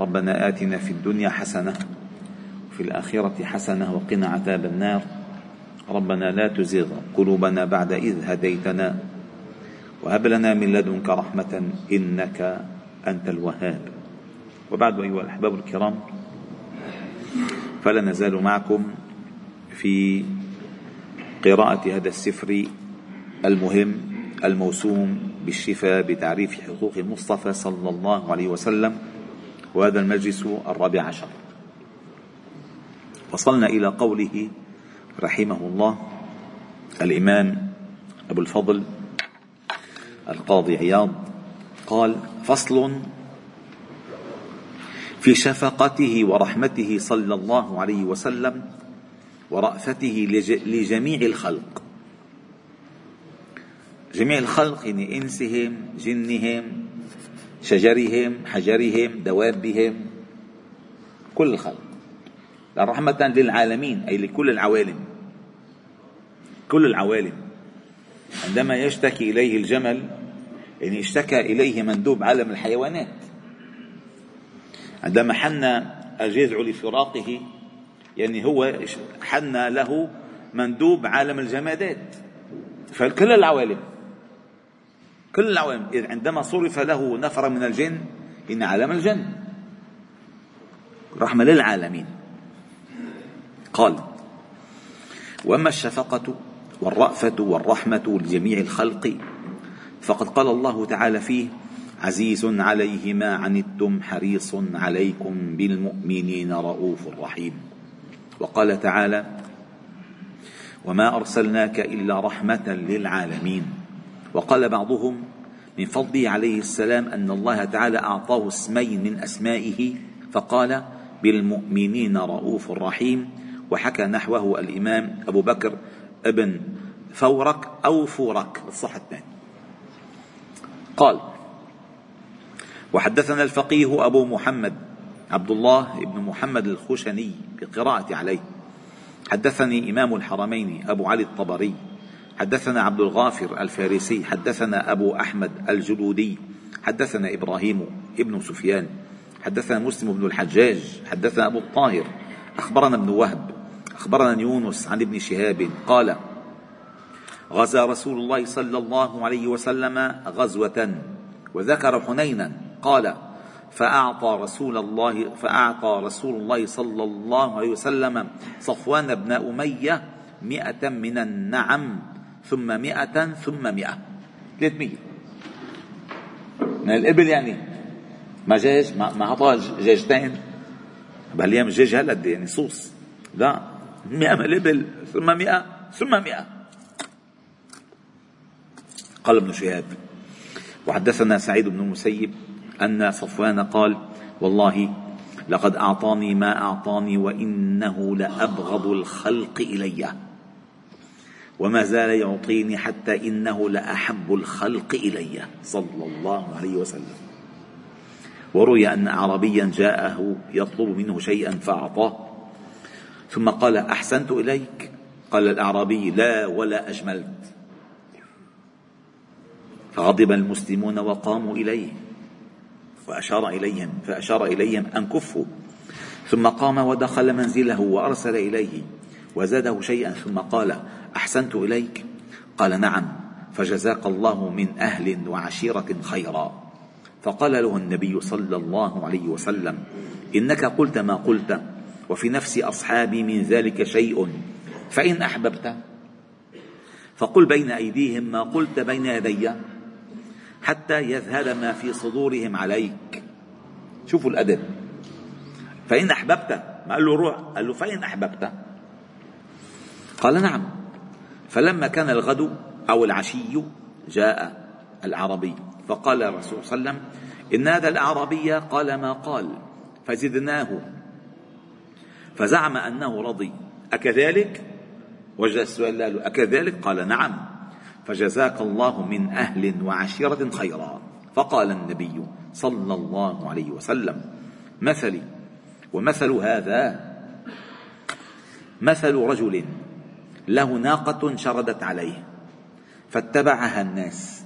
ربنا آتنا في الدنيا حسنة وفي الآخرة حسنة وقنا عذاب النار. ربنا لا تزغ قلوبنا بعد إذ هديتنا وهب لنا من لدنك رحمة إنك أنت الوهاب. وبعد أيها الأحباب الكرام فلا نزال معكم في قراءة هذا السفر المهم الموسوم بالشفاء بتعريف حقوق المصطفى صلى الله عليه وسلم. وهذا المجلس الرابع عشر. وصلنا إلى قوله رحمه الله الإمام أبو الفضل القاضي عياض قال فصل في شفقته ورحمته صلى الله عليه وسلم ورأفته لجميع الخلق. جميع الخلق يعني إنسهم جنهم شجرهم حجرهم دوابهم كل الخلق. رحمة للعالمين أي لكل العوالم. كل العوالم. عندما يشتكي إليه الجمل يعني اشتكى إليه مندوب عالم الحيوانات. عندما حن الجذع لفراقه يعني هو حن له مندوب عالم الجمادات. فكل العوالم. كل العوالم عندما صرف له نفر من الجن إن عالم الجن. رحمة للعالمين. قال واما الشفقه والرافه والرحمه لجميع الخلق؟ فقد قال الله تعالى فيه عزيز عليه ما عنتم حريص عليكم بالمؤمنين رؤوف رحيم. وقال تعالى وما ارسلناك الا رحمه للعالمين. وقال بعضهم من فضله عليه السلام أن الله تعالى أعطاه اسمين من أسمائه فقال بالمؤمنين رؤوف رحيم وحكى نحوه الإمام أبو بكر ابن فورك أو فورك الصح الثاني. قال وحدثنا الفقيه أبو محمد عبد الله بن محمد الخشني بقراءة عليه. حدثني إمام الحرمين أبو علي الطبري حدثنا عبد الغافر الفارسي حدثنا أبو أحمد الجلودي حدثنا إبراهيم ابن سفيان حدثنا مسلم بن الحجاج حدثنا أبو الطاهر أخبرنا ابن وهب أخبرنا يونس عن ابن شهاب قال غزا رسول الله صلى الله عليه وسلم غزوة وذكر حنينا قال فأعطى رسول الله فأعطى رسول الله صلى الله عليه وسلم صفوان بن أمية مئة من النعم ثم مئة ثم مئة. ثلاثمية من الإبل يعني. ما جاج ما أعطاه جاجتين بهالأيام الجاج هالقد يعني صوص. لا. مئة من الإبل ثم مئة ثم مئة. قال ابن شهاب وحدثنا سعيد بن المسيب أن صفوان قال والله لقد أعطاني ما أعطاني وإنه لأبغض الخلق إلي. وما زال يعطيني حتى إنه لأحب الخلق إلي. صلى الله عليه وسلم. وروي أن أعرابيا جاءه يطلب منه شيئا فأعطاه. ثم قال أحسنت إليك؟ قال الأعرابي لا ولا أجملت. فغضب المسلمون وقاموا إليه. واشار إليهم فأشار إليهم أن كفوا. ثم قام ودخل منزله وأرسل إليه. وزاده شيئا ثم قال أحسنت إليك؟ قال نعم فجزاك الله من أهل وعشيرة خيرا. فقال له النبي صلى الله عليه وسلم إنك قلت ما قلت وفي نفس أصحابي من ذلك شيء فإن أحببت. فقل بين أيديهم ما قلت بين يدي حتى يذهب ما في صدورهم عليك. شوفوا الأدب. فإن أحببت ما قال له روح قال له فإن أحببت. قال نعم. فلما كان الغد أو العشي جاء العربي فقال الرسول صلى الله عليه وسلم إن هذا الأعرابي قال ما قال فزدناه. فزعم أنه رضي. أكذلك؟ وجه السؤال له أكذلك؟ قال نعم. فجزاك الله من أهل وعشيرة خيرا. فقال النبي صلى الله عليه وسلم مثلي. ومثل هذا مثل رجل له ناقة شردت عليه فاتبعها الناس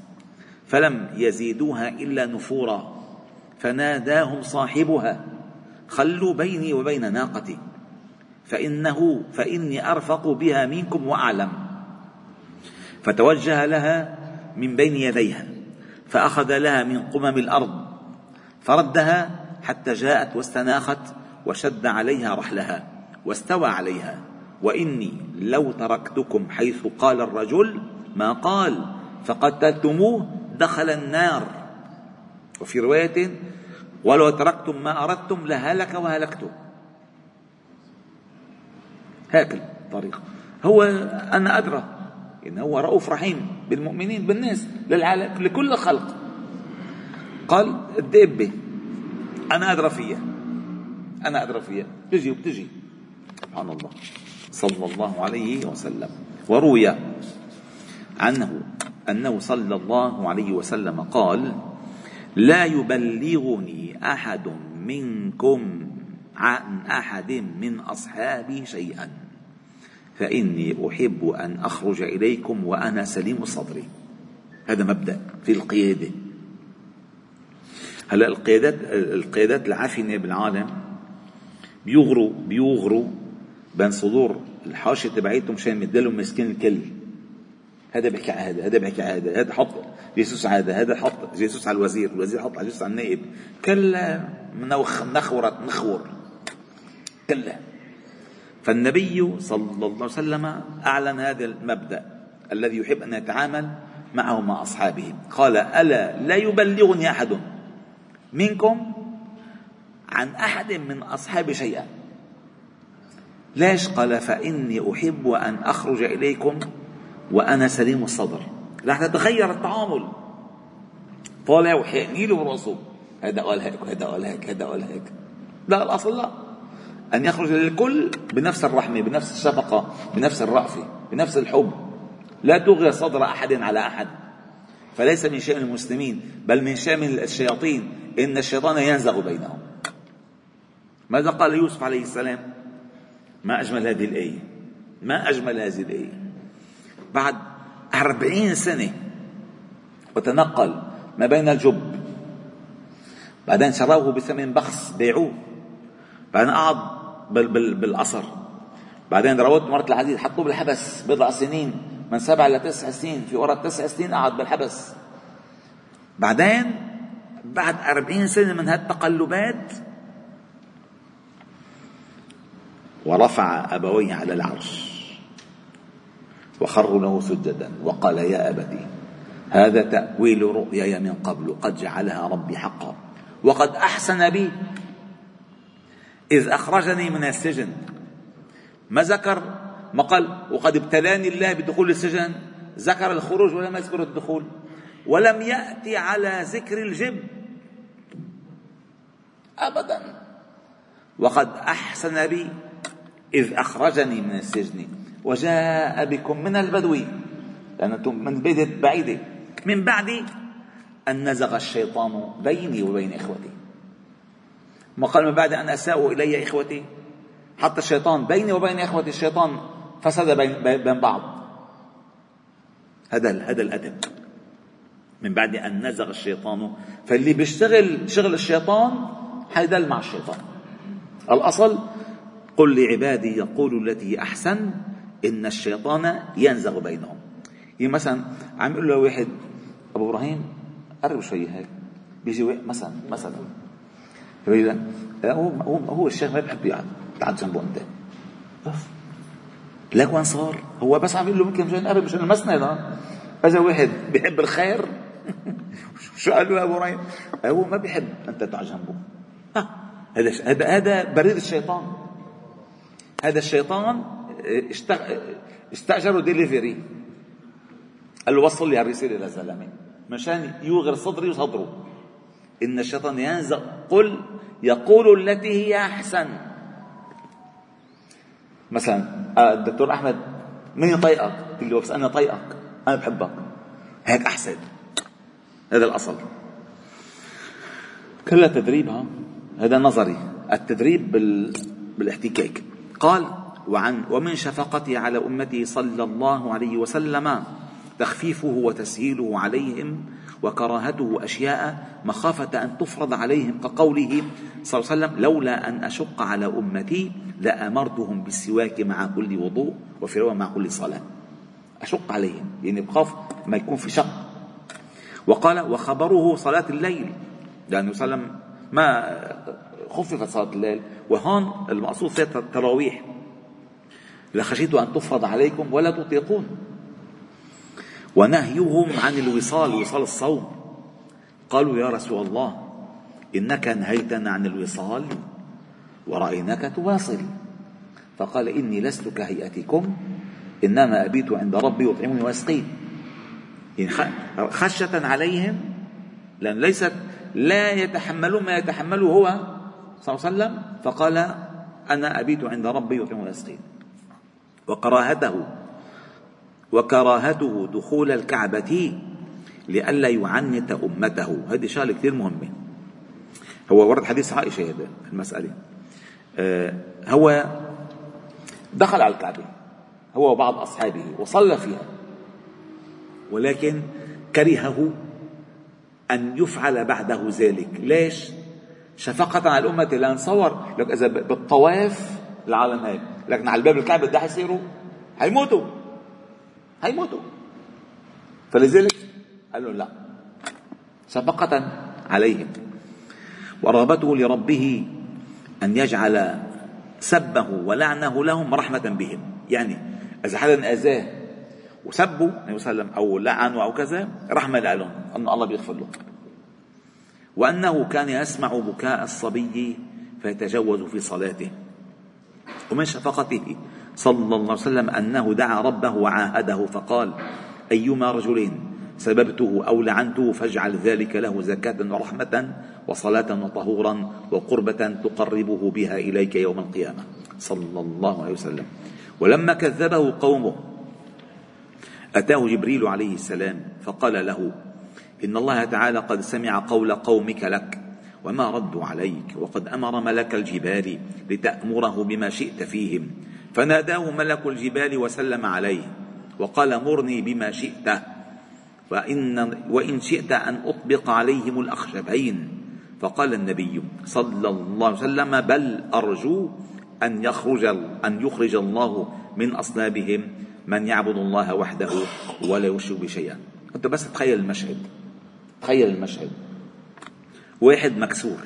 فلم يزيدوها إلا نفورا فناداهم صاحبها خلوا بيني وبين ناقتي فإنه فإني أرفق بها منكم وأعلم. فتوجه لها من بين يديها فأخذ لها من قمم الأرض فردها حتى جاءت واستناخت وشد عليها رحلها واستوى عليها. وإني لو تركتكم حيث قال الرجل ما قال فقتلتموه دخل النار. وفي رواية ولو تركتم ما أردتم لهلك وهلكتم هيك الطريقة هو أنا أدرى إن هو رؤوف رحيم بالمؤمنين بالناس للعالم لكل الخلق قال الدابة أنا أدرى فيها أنا أدرى فيها تجي وبتجي سبحان الله. صلى الله عليه وسلم. وروي عنه أنه صلى الله عليه وسلم قال لا يبلغني أحد منكم عن أحد من أصحابي شيئا فإني أحب أن أخرج إليكم وأنا سليم الصدر هذا مبدأ في القيادة. هلا القيادات القيادات العفنه بالعالم بيغروا بيغروا بين صدور الحاشيه تبعيتهم مشان يدلهم مسكين الكل هذا بيحكي على هذا هذا بيحكي على هذا هذا حط جاسوس على هذا هذا حط جاسوس على الوزير الوزير حط جاسوس على النائب. كلها منخورة نخور. كلا. فالنبي صلى الله عليه وسلم أعلن هذا المبدأ الذي يحب أن يتعامل معه مع أصحابه. قال ألا لا يبلغني أحد منكم عن أحد من أصحابي شيئا؟ ليش قال فإني أحب أن أخرج إليكم وأنا سليم الصدر؟ رح تتغير التعامل. طالع وحيقني له براسه هذا قال هيك وهذا قال هيك هذا قال هيك. لا الأصل لا. أن يخرج للكل بنفس الرحمة بنفس الشفقة بنفس الرأفة بنفس الحب. لا تغير صدر أحد على أحد. فليس من شأن المسلمين بل من شأن الشياطين. إن الشيطان ينزغ بينهم. ماذا قال يوسف عليه السلام؟ ما أجمل هذه الآية. ما أجمل هذه الآية. بعد أربعين سنة وتنقل ما بين الجب. بعدين شروه بثمن بخس بيعوه. بعدين قعد بال بال بالقصر بعدين روت مرة العزيز حطوه بالحبس بضع سنين من سبع لتسع سنين في ورا تسع سنين قعد بالحبس. بعدين بعد أربعين سنة من هالتقلبات ورفع أبويه على العرش. وخروا له سجدا وقال يا أبتي هذا تأويل رؤياي من قبل قد جعلها ربي حقا. وقد أحسن بي إذ أخرجني من السجن. ما ذكر؟ ما قال وقد ابتلاني الله بدخول السجن. ذكر الخروج ولم يذكر الدخول؟ ولم يأتي على ذكر الجب أبدا. وقد أحسن بي إذ أخرجني من السجن وجاء بكم من البدو لأنكم من بيت بعيدة من بعد أن نزغ الشيطان بيني وبين إخوتي. ما قال من بعد أن أساءوا إلي إخوتي؟ حتى الشيطان بيني وبين إخوتي الشيطان فسد بين, بين بعض. هذا هذا الأدب. من بعد أن نزغ الشيطان فاللي بيشتغل شغل الشيطان حيدل مع الشيطان. الأصل قل لعبادي يقولوا التي أحسن إن الشيطان ينزغ بينهم. يعني مثلا عم يقول له واحد أبو إبراهيم قرب شوي هيك. بيجي مثلا مثلا. هو هو هو الشيخ ما بيحب يقعد تعال جنبه انت لك وين صار؟ هو بس عم يقول له يمكن مشان قرب مشان المسند اجى واحد بيحب الخير شو قال له أبو إبراهيم؟ هو ما بيحب أنت تقعد جنبه. هذا هذا هذا بريد الشيطان. هذا الشيطان استاجروا ديليفري قال له وصل لي للزلمه مشان يوغر صدري وصدره. إن الشيطان ينزغ. قل يقول التي هي أحسن. مثلا آه، الدكتور أحمد من يطيقك؟ قل له بس أنا طيقك. أنا بحبك. هيك أحسن. هذا الأصل. كلها تدريب ها؟ هذا نظري. التدريب بال... بالإحتكاك. قال وعن ومن شفقته على أمته صلى الله عليه وسلم تخفيفه وتسهيله عليهم وكراهته أشياء مخافة أن تفرض عليهم كقوله صلى الله عليه وسلم لولا أن أشق على أمتي لأمرتهم بالسواك مع كل وضوء وفي مع كل صلاة. أشق عليهم يعني بخاف ما يكون في شق. وقال وخبره صلاة الليل. لأنه صلى الله عليه وسلم ما خففت صلاة الليل وهون المقصود فيها التراويح لخشيت أن تفرض عليكم ولا تطيقون. ونهيهم عن الوصال وصال الصوم. قالوا يا رسول الله إنك نهيتنا عن الوصال ورأيناك تواصل. فقال إني لست كهيئتكم إنما أبيت عند ربي يطعمني ويسقين يعني عليهم لأن ليست لا يتحملون ما يتحمله هو صلى الله عليه وسلم فقال أنا أبيت عند ربي يطعمني ويسقين وكراهته وكراهته دخول الكعبة لئلا يعنت أمته. هذه شغلة كثير مهمة. هو ورد حديث عائشة هذا المسألة. آه هو دخل على الكعبة هو وبعض أصحابه وصلى فيها. ولكن كرهه أن يفعل بعده ذلك. ليش؟ شفقة على الأمة لأن صور لك إذا بالطواف العالم هيك. لكن على الباب الكعبة ده حيصيروا. حيموتوا. حيموتوا. فلذلك قال له لا. شفقة عليهم. ورغبته لربه أن يجعل سبه ولعنه لهم رحمة بهم. يعني إذا حدا أذاه وسبوا النبي صلى الله عليه وسلم أو لعنوا أو كذا رحمة لهم. أن الله بيغفر له. وأنه كان يسمع بكاء الصبي فيتجوز في صلاته. ومن شفقته صلى الله عليه وسلم أنه دعا ربه وعاهده فقال أيما رجل سببته أو لعنته فاجعل ذلك له زكاة ورحمة وصلاة وطهورا وقربة تقربه بها إليك يوم القيامة. صلى الله عليه وسلم. ولما كذبه قومه أتاه جبريل عليه السلام فقال له إن الله تعالى قد سمع قول قومك لك وما ردوا عليك وقد أمر ملك الجبال لتأمره بما شئت فيهم فناداه ملك الجبال وسلم عليه وقال مرني بما شئت وإن, وإن شئت أن أطبق عليهم الأخشبين فقال النبي صلى الله عليه وسلم بل أرجو أن يخرج أن يخرج الله من أصلابهم من يعبد الله وحده ولا يشرك بشيئا أنت بس تخيل المشهد. تخيل المشهد. واحد مكسور.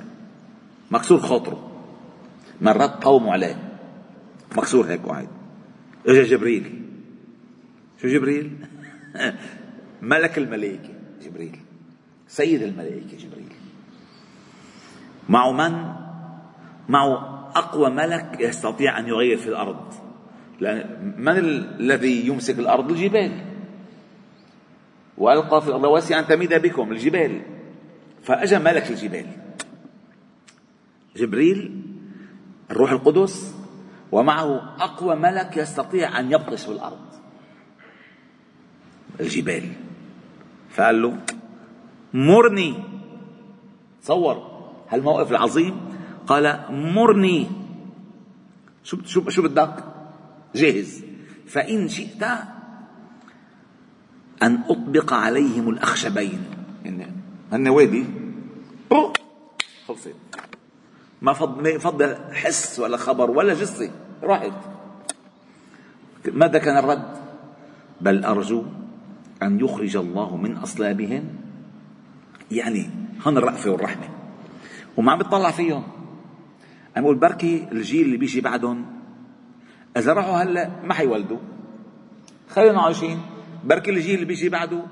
مكسور خاطره. مرات قوموا عليه. مكسور هيك واحد. اجى جبريل. شو جبريل؟ ملك الملائكة. جبريل. سيد الملائكة جبريل. معه من؟ معه أقوى ملك يستطيع أن يغير في الأرض. لأن من الذي يمسك الأرض؟ الجبال. وألقى في الأرض واسعا تميد بكم الجبال. فأجا ملك الجبال. جبريل الروح القدس ومعه أقوى ملك يستطيع أن يبطش في الأرض الجبال. فقال له مرني. تصور هالموقف العظيم. قال مرني. شو شو شو بدك؟ جاهز. فإن شئت أن أطبق عليهم الأخشبين. يعني هن وادي خلصت ما فضل حس ولا خبر ولا جصة راحت. ماذا كان الرد؟ بل أرجو أن يخرج الله من أصلابهم. يعني هن الرأفة والرحمة. وما عم بتطلع فيهم. عم بقول بركي الجيل اللي بيجي بعدهم إذا راحوا هلأ ما حيولدوا. خلينا عايشين. بركي الجيل اللي بيجي بعده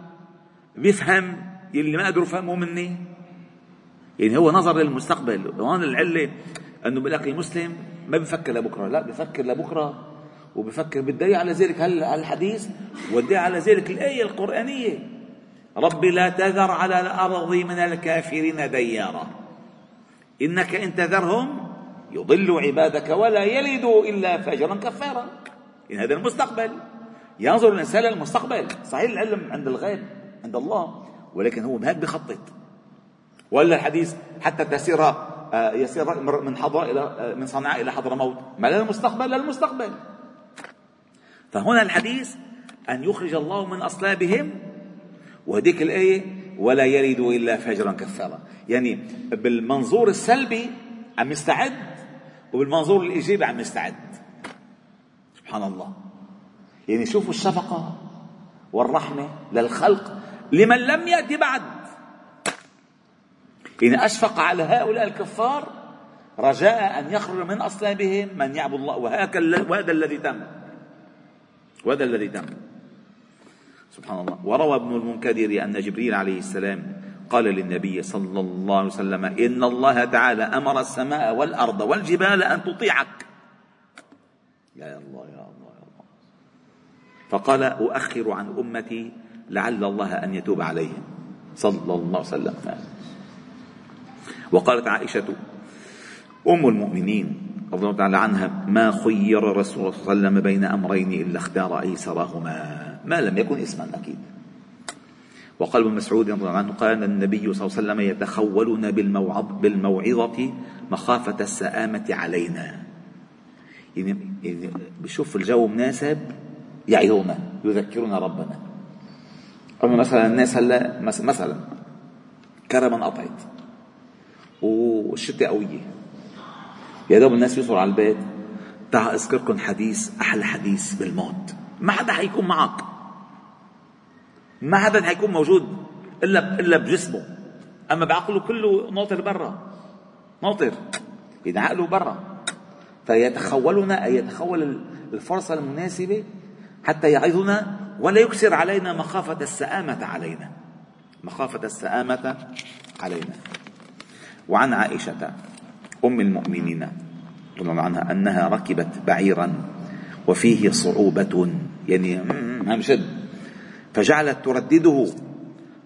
بيفهم يلي ما قدروا يفهموا مني. يعني هو نظر للمستقبل وهون العلة أنه بيقول لك المسلم ما بفكر لبكرة لا بفكر لبكرة وبفكر بالدليل على ذلك الحديث والدليل على ذلك الآية القرآنية. رب لا تذر على الأرض من الكافرين ديارا. إنك إن تذرهم يضلوا عبادك ولا يلدوا إلا فاجرا كفارا. إن هذا المستقبل. ينظر الإنسان للمستقبل صحيح العلم عند الغيب عند الله ولكن هو هيك بخطط ولا الحديث حتى تسير آه، يسير من حضراء إلى آه، من صنعاء إلى حضرموت ما للمستقبل للمستقبل فهنا الحديث أن يخرج الله من أصلابهم وهذيك الآية ولا يلد إلا فجرا كفارا. يعني بالمنظور السلبي عم يستعد وبالمنظور الإيجابي عم يستعد. سبحان الله. يعني شوفوا الشفقة والرحمة للخلق لمن لم يأتي بعد. يعني أشفق على هؤلاء الكفار رجاء أن يخرج من أصلابهم من يعبد الله. وهذا الذي تم. وهذا الذي تم. سبحان الله. وروى ابن المنكدر أن جبريل عليه السلام قال للنبي صلى الله عليه وسلم إن الله تعالى أمر السماء والأرض والجبال أن تطيعك. يا الله يا فقال أؤخر عن أمتي لعل الله أن يتوب عليهم. صلى الله عليه وسلم. وقالت عائشة أم المؤمنين رضي الله تعالى عنها ما خير الرسول صلى الله عليه وسلم بين أمرين إلا اختار أيسرهما؟ ما لم يكن اسما أكيد. وقال ابن مسعود رضي الله عنه قال النبي صلى الله عليه وسلم يتخولنا بالموعظة مخافة السآمة علينا. يعني, يعني بشوف الجو مناسب يعظونا يذكرنا ربنا. أما مثلا الناس هلا مثلا كرما انقطعت والشتاء قوية. يا دوب الناس يوصلوا على البيت. تعال أذكركم حديث أحلى حديث بالموت. ما حدا حيكون معك. ما حدا حيكون موجود إلا إلا بجسمه. أما بعقله كله ناطر برا. ناطر. يعني عقله برا. فيتخولنا اي يتخول الفرصة المناسبة حتى يعظنا ولا يكسر علينا مخافة السآمة علينا. مخافة السآمة علينا. وعن عائشة أم المؤمنين رضي الله عنها أنها ركبت بعيرا وفيه صعوبة يعني هم شد. فجعلت تردده.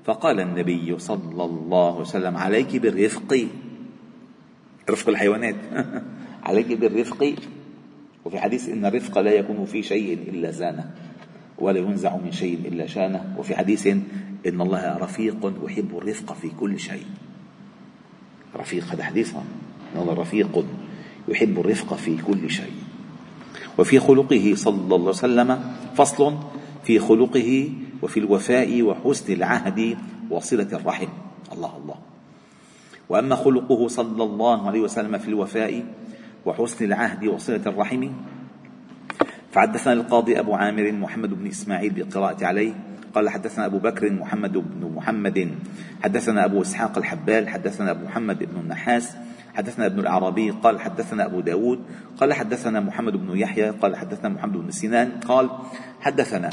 فقال النبي صلى الله عليه وسلم عليك بالرفق. رفق الحيوانات. عليك بالرفق. وفي حديث إن الرفق لا يكون في شيء إلا زانه ولا ينزع من شيء إلا شانه وفي حديث إن الله رفيق يحب الرفق في كل شيء. رفيق هذا حديث. إن الله رفيق يحب الرفق في كل شيء. وفي خلقه صلى الله عليه وسلم فصل في خلقه وفي الوفاء وحسن العهد وصلة الرحم. الله الله. وأما خلقه صلى الله عليه وسلم في الوفاء وحسن العهد وصلة الرحم. فحدثنا القاضي أبو عامر محمد بن إسماعيل بالقراءة عليه. قال حدثنا أبو بكر محمد بن محمد. حدثنا أبو إسحاق الحبال. حدثنا أبو محمد بن النحاس. حدثنا ابن الأعرابي. قال حدثنا أبو داود. قال حدثنا محمد بن يحيى. قال حدثنا محمد بن سنان. قال حدثنا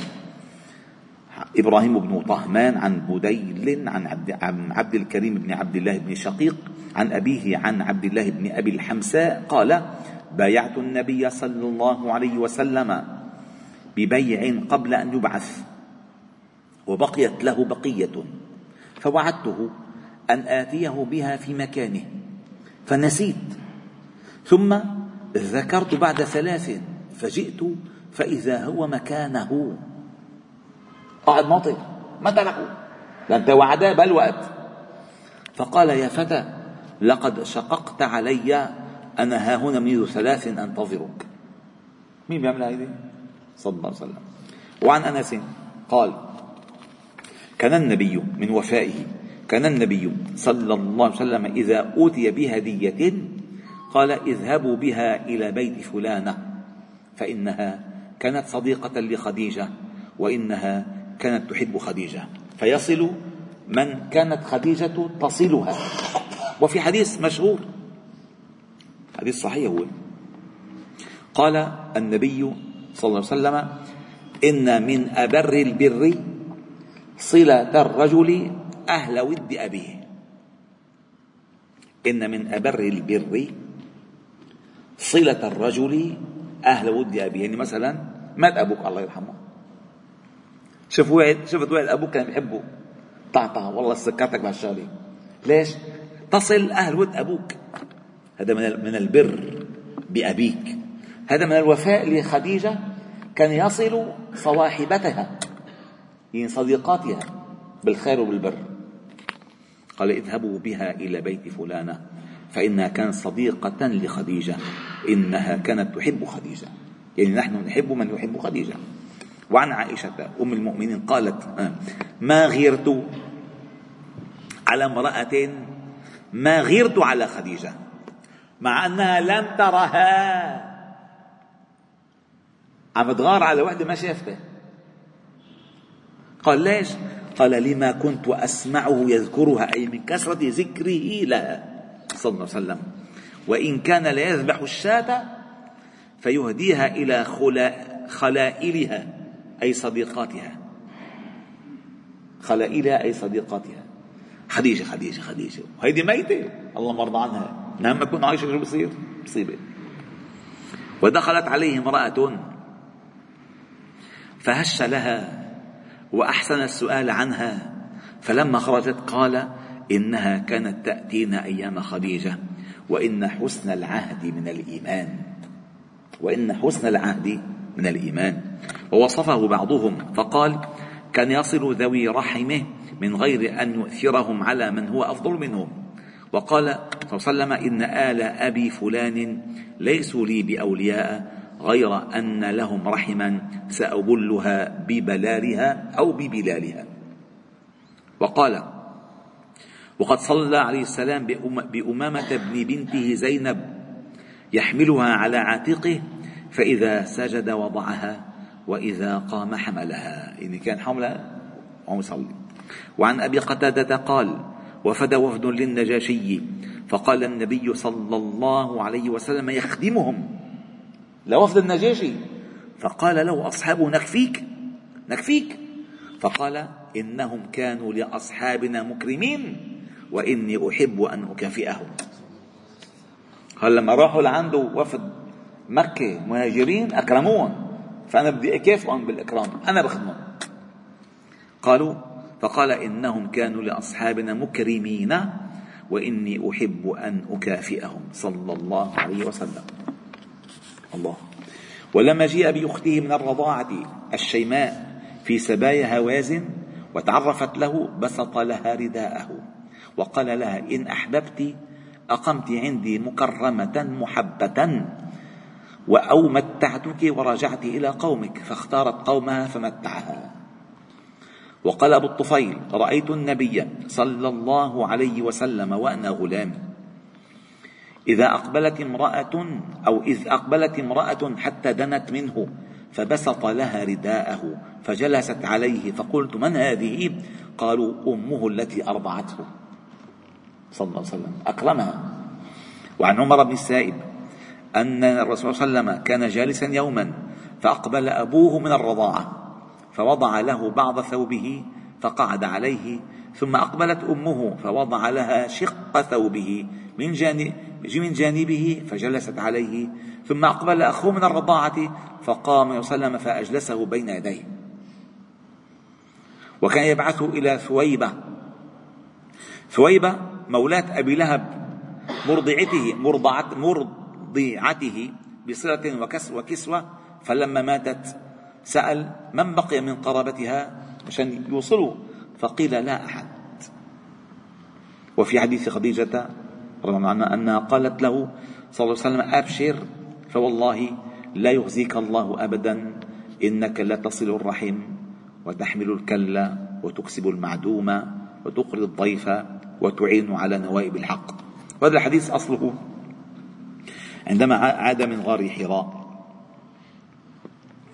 إبراهيم بن طهمان عن بديل عن عبد, عن عبد الكريم بن عبد الله بن شقيق عن أبيه عن عبد الله بن أبي الحمساء قال بايعت النبي صلى الله عليه وسلم ببيع قبل أن يبعث وبقيت له بقية فوعدته أن آتيه بها في مكانه فنسيت ثم ذكرت بعد ثلاث فجئت فإذا هو مكانه. قاعد ناطر ما تركوا لأنت وعداه بالوقت فقال يا فتى لقد شققت علي أنا ها هنا منذ ثلاث أنتظرك. مين بيعمل هيدي صلى الله عليه وسلم. وعن أنس قال كان النبي من وفائه كان النبي صلى الله عليه وسلم إذا أوتي بهدية قال اذهبوا بها إلى بيت فلانة فإنها كانت صديقة لخديجة وإنها كانت تحب خديجة فيصل من كانت خديجة تصلها. وفي حديث مشهور. حديث صحيح هو. قال النبي صلى الله عليه وسلم إن من أبر البر صلة الرجل أهل ود أبيه. إن من أبر البر صلة الرجل أهل ود أبيه. يعني مثلا مات أبوك؟ الله يرحمه. شوف واحد شفت واحد أبوك كان بيحبه. طعطع والله سكرتك بهالشغله ليش؟ تصل أهل ود أبوك. هذا من البر بأبيك. هذا من الوفاء لخديجة كان يصل صواحبتها يعني صديقاتها بالخير وبالبر. قال اذهبوا بها إلى بيت فلانة فإنها كانت صديقة لخديجة. إنها كانت تحب خديجة. يعني نحن نحب من يحب خديجة. وعن عائشة أم المؤمنين قالت آه، ما غيرت على امرأة ما غيرت على خديجة مع أنها لم ترها. عم تغار على وحدة ما شافتها قال ليش؟ قال لما كنت أسمعه يذكرها أي من كثرة ذكره لها صلى الله عليه وسلم. وإن كان ليذبح الشاة فيهديها إلى خلائلها أي صديقاتها. خلائلها أي صديقاتها. خديجة خديجة خديجة. وهيدي ميتة. الله مرضى عنها. نعم ما تكون عايشة شو بصير مصيبة ودخلت عليه امرأة. فهش لها وأحسن السؤال عنها. فلما خرجت قال إنها كانت تأتينا أيام خديجة. وإن حسن العهد من الإيمان. وإن حسن العهد من الإيمان. ووصفه بعضهم. فقال كان يصل ذوي رحمه من غير أن يؤثرهم على من هو أفضل منهم. وقال صلى الله عليه وسلم إن آل أبي فلان ليسوا لي بأولياء غير أن لهم رحما سأبلها ببلالها أو ببلالها. وقال وقد صلى عليه السلام بأمامة بن بنته زينب يحملها على عاتقه فإذا سجد وضعها وإذا قام حملها. يعني كان حملها وهو يصلي. وعن أبي قتادة قال وفد وفد للنجاشي فقال النبي صلى الله عليه وسلم يخدمهم. لوفد النجاشي. فقال له أصحابه نكفيك نكفيك. فقال إنهم كانوا لأصحابنا مكرمين وإني أحب أن أكافئهم. قال لما راحوا لعنده وفد مكة مهاجرين أكرموهم؟ فأنا بدي أكافئهم بالإكرام أنا بخدمهم. قالوا فقال إنهم كانوا لأصحابنا مكرمين وإني أحب أن أكافئهم. صلى الله عليه وسلم. الله. ولما جيء بأخته من الرضاعة الشيماء في سبايا هوازن وتعرفت له بسط لها رداءه وقال لها إن أحببت أقمت عندي مكرمة محبة أو متعتك ورجعت إلى قومك. فاختارت قومها فمتعها. وقال أبو الطفيل رأيت النبي صلى الله عليه وسلم وأنا غلام إذا أقبلت امرأة أو إذ أقبلت امرأة حتى دنت منه فبسط لها رداءه فجلست عليه فقلت من هذه؟ قالوا أمه التي أرضعته. صلى الله عليه وسلم. أكرمها. وعن عمر بن السائب أن الرسول صلى الله عليه وسلم كان جالسا يوما فأقبل أبوه من الرضاعة. فوضع له بعض ثوبه فقعد عليه ثم أقبلت أمه فوضع لها شق ثوبه من جانب من جانبه فجلست عليه ثم أقبل أخوه من الرضاعة فقام وسلم فأجلسه بين يديه. وكان يبعثه إلى ثويبة ثويبة مولاة أبي لهب مرضعته مرضعة مرضعته بصلة وكسوة فلما ماتت سأل من بقي من قرابتها عشان يوصلوا فقيل لا أحد. وفي حديث خديجة رضي الله عنها أنها قالت له صلى الله عليه وسلم أبشر فوالله لا يخزيك الله أبدا إنك لتصل الرحم وتحمل الكل وتكسب المعدوم وتقري الضيف وتعين على نوائب الحق. وهذا الحديث أصله عندما عاد من غار حراء.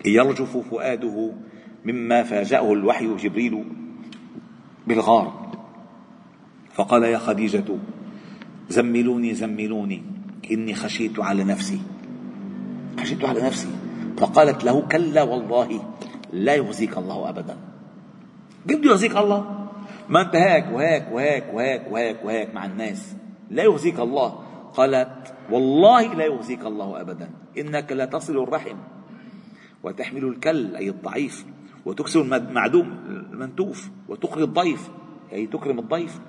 يرجف فؤاده مما فاجأه الوحي جبريل بالغار. فقال يا خديجة زملوني زملوني إني خشيت على نفسي. خشيت على نفسي. فقالت له كلا والله لا يخزيك الله أبدا. كيف بده يخزيك الله؟ ما أنت هيك وهيك وهيك وهيك وهيك وهيك مع الناس. لا يخزيك الله. قالت والله لا يخزيك الله أبدا. إنك لا تصل الرحم. وتحمل الكل أي الضعيف. وتكسر المعدوم المنتوف. وتقري الضيف أي تكرم الضيف.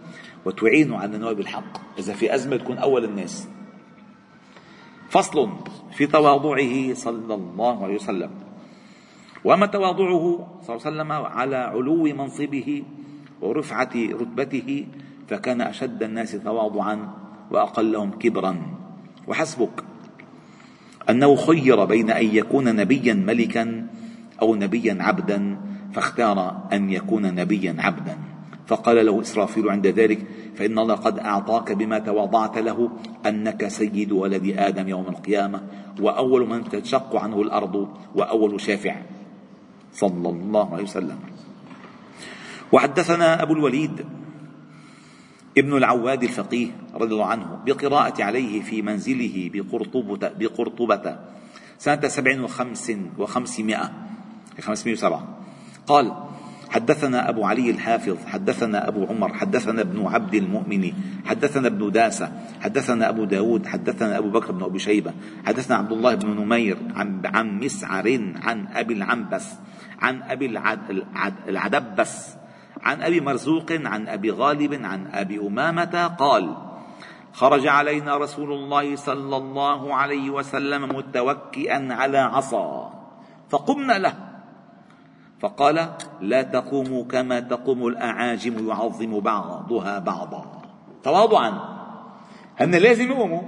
وتعينه على نوائب الحق إذا في أزمة تكون أول الناس. فصل في تواضعه صلى الله عليه وسلم. وأما تواضعه صلى الله عليه وسلم على علو منصبه ورفعة رتبته فكان أشد الناس تواضعا وأقلهم كبرا. وحسبك. أنه خير بين أن يكون نبيا ملكا أو نبيا عبدا فاختار أن يكون نبيا عبدا. فقال له إسرافيل عند ذلك فإن الله قد أعطاك بما تواضعت له أنك سيد ولد آدم يوم القيامة وأول من تنشق عنه الأرض وأول شافع. صلى الله عليه وسلم. وحدثنا أبو الوليد ابن العواد الفقيه رضي الله عنه بقراءة عليه في منزله بقرطبة, بقرطبة سنة سبع وخمس وخمسمائة خمسمائة وسبعة. قال حدثنا أبو علي الحافظ حدثنا أبو عمر حدثنا ابن عبد المؤمن حدثنا ابن داسة حدثنا أبو داود حدثنا أبو بكر بن أبي شيبة حدثنا عبد الله بن نمير عن, عن مسعر عن أبي العنبس عن أبي العد العدبس. عن أبي مرزوق عن أبي غالب عن أبي أمامة قال خرج علينا رسول الله صلى الله عليه وسلم متوكئا على عصا فقمنا له. فقال لا تقوموا كما تقوم الأعاجم يعظم بعضها بعضا. تواضعا. هن لازم يقوموا.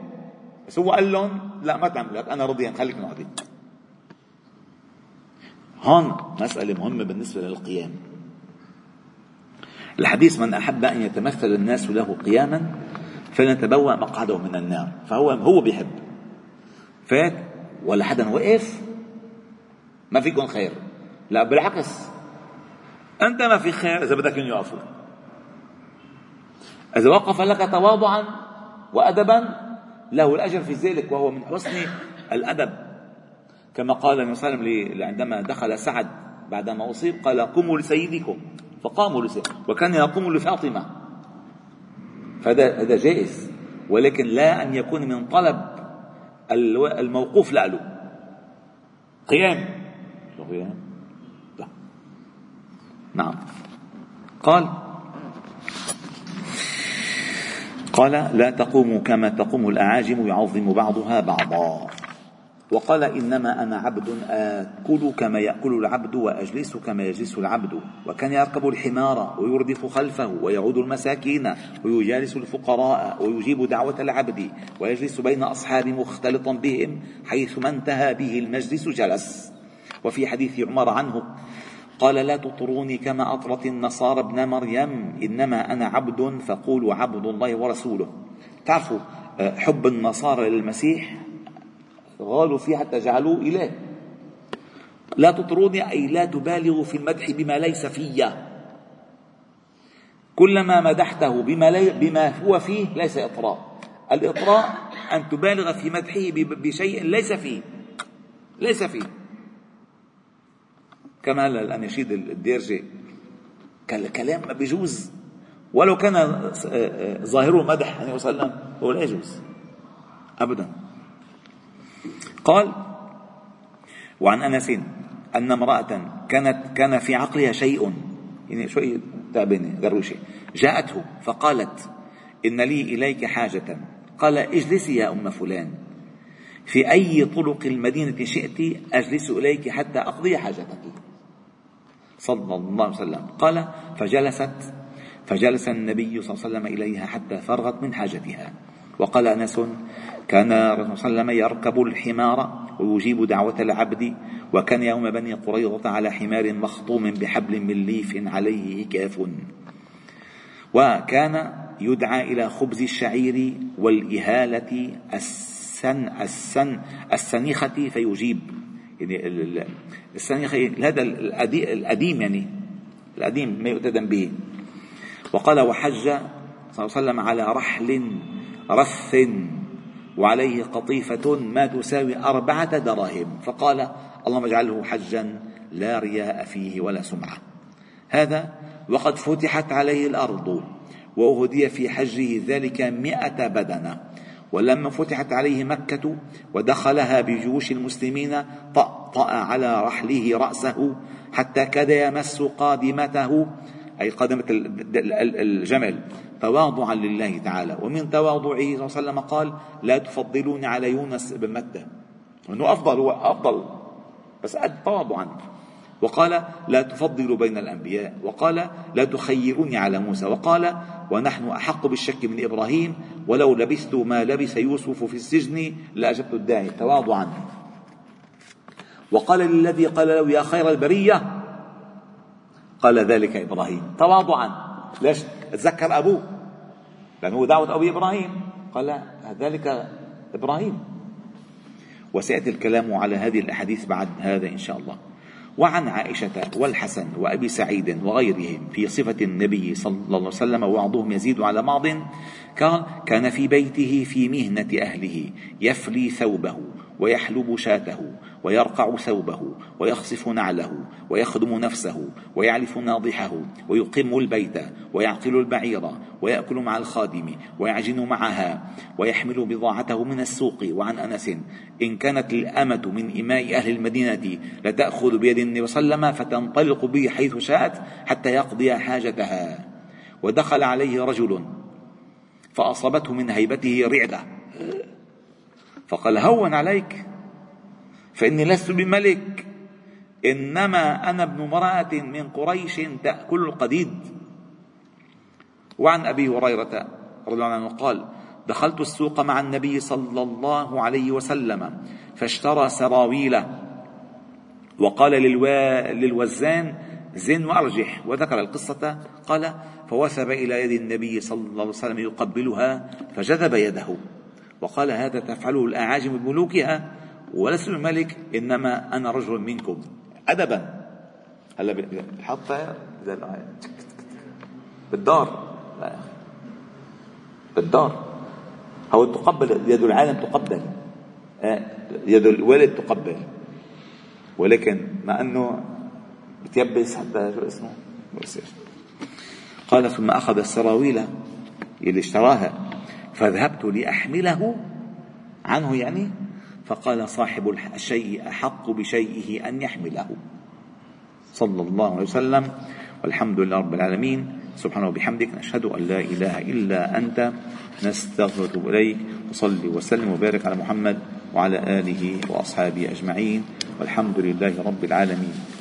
بس هو قال لهم لا ما تعمل لك أنا رضيا خليك قاعدين هون مسألة مهمة بالنسبة للقيام. الحديث من أحب أن يتمثل الناس له قياما فلنتبوأ مقعده من النار. فهو هو بيحب. فات ولا حدا وقف. ما فيكم خير. لا بالعكس. أنت ما في خير إذا بدك يقفوا. إذا وقف لك تواضعا وأدبا له الأجر في ذلك وهو من حسن الأدب. كما قال النبي صلى الله عليه وسلم عندما دخل سعد بعدما أصيب قال قوموا لسيدكم. فقاموا وكان يقوم لفاطمة. فهذا هذا جائز. ولكن لا أن يكون من طلب الموقوف له قيام. قيام. نعم. قال قال لا تقوموا كما تقوم الأعاجم يعظم بعضها بعضا. وقال إنما أنا عبد آكل كما يأكل العبد وأجلس كما يجلس العبد. وكان يركب الحمار ويردف خلفه ويعود المساكين ويجالس الفقراء ويجيب دعوة العبد ويجلس بين أصحاب مختلطا بهم حيث ما انتهى به المجلس جلس. وفي حديث عمر عنه قال لا تطروني كما أطرت النصارى ابن مريم إنما أنا عبد فقولوا عبد الله ورسوله. تعرفوا آه، حب النصارى للمسيح غالوا فيه حتى جعلوه إله. لا تطروني أي لا تبالغوا في المدح بما ليس في. كلما مدحته بما, لي بما هو فيه ليس إطراء. الإطراء أن تبالغ في مدحه بشيء ليس فيه. ليس فيه. كما الأناشيد الديرجي كلام ما بيجوز. ولو كان آه، آه، ظاهره مدح عليه وسلم هو لا يجوز. أبدا. قال وعن أنس أن امرأة كانت كان في عقلها شيء يعني شوي تعبانة قروشة جاءته فقالت إن لي إليك حاجة. قال اجلسي يا أم فلان. في أي طرق المدينة شئت أجلس إليك حتى أقضي حاجتك. صلى الله عليه وسلم. قال فجلست فجلس النبي صلى الله عليه وسلم إليها حتى فرغت من حاجتها. وقال أنس كان الرسول صلى الله عليه وسلم يركب الحمار ويجيب دعوة العبد وكان يوم بني قريظة على حمار مخطوم بحبل من ليف عليه إكاف. وكان يدعى إلى خبز الشعير والإهالة السن السن السنيخة فيجيب. يعني السنيخة هذا القديم يعني القديم ما يؤتدم به. وقال وحج صلى الله عليه وسلم على رحل رث وعليه قطيفة ما تساوي أربعة دراهم. فقال اللهم اجعله حجا لا رياء فيه ولا سمعة. هذا وقد فتحت عليه الأرض وأهدي في حجه ذلك مئة بدنة. ولما فتحت عليه مكة ودخلها بجيوش المسلمين طأطأ على رحله رأسه حتى كاد يمس قادمته أي قادمة الجمل. تواضعا لله تعالى. ومن تواضعه صلى الله عليه وسلم قال لا تفضلوني على يونس بن متى. انه أفضل هو أفضل. بس قد تواضعا. وقال لا تفضلوا بين الأنبياء. وقال لا تخيروني على موسى. وقال ونحن أحق بالشك من إبراهيم. ولو لبثت ما لبث يوسف في السجن لأجبت الداعي. تواضعا. وقال للذي قال له يا خير البرية. قال ذلك إبراهيم. تواضعا. ليش؟ تذكر أبوه. لأنه دعوه ابي إبراهيم. قال ذلك إبراهيم. وسيأتي الكلام على هذه الأحاديث بعد هذا إن شاء الله. وعن عائشة والحسن وأبي سعيد وغيرهم في صفة النبي صلى الله عليه وسلم وبعضهم يزيد على بعض قال كان في بيته في مهنة أهله يفلي ثوبه ويحلب شاته ويرقع ثوبه ويخصف نعله ويخدم نفسه ويعلف ناضحه ويقم البيت ويعقل البعير ويأكل مع الخادم ويعجن معها ويحمل بضاعته من السوق. وعن أنس إن كانت الأمة من إماء أهل المدينة لتأخذ بيد النبي صلى الله عليه وسلم فتنطلق به حيث شاءت حتى يقضي حاجتها. ودخل عليه رجل فأصابته من هيبته رعدة. فقال هون عليك. فإني لست بملك إنما أنا ابن امرأة من قريش تأكل القديد. وعن أبي هريرة رضي الله عنه قال دخلت السوق مع النبي صلى الله عليه وسلم فاشترى سراويل. وقال للوزان زن وأرجح. وذكر القصة قال فوثب إلى يد النبي صلى الله عليه وسلم يقبلها فجذب يده. وقال هذا تفعله الأعاجم بملوكها ولست الملك إنما أنا رجل منكم. أدبا. هلا بحطها بالدار. لا يا أخي. بالدار. هو تقبل يد العالم تقبل. آه، يد الوالد تقبل. ولكن مع أنه بتيبس حتى شو اسمه؟ قال ثم أخذ السراويل اللي اشتراها. فذهبت لأحمله عنه يعني؟ فقال صاحب الشيء أحق بشيئه أن يحمله. صلى الله عليه وسلم. والحمد لله رب العالمين. سبحانه وبحمدك نشهد أن لا إله إلا أنت. نستغفرك إليك. وصلي وسلم وبارك على محمد وعلى آله وأصحابه أجمعين. والحمد لله رب العالمين.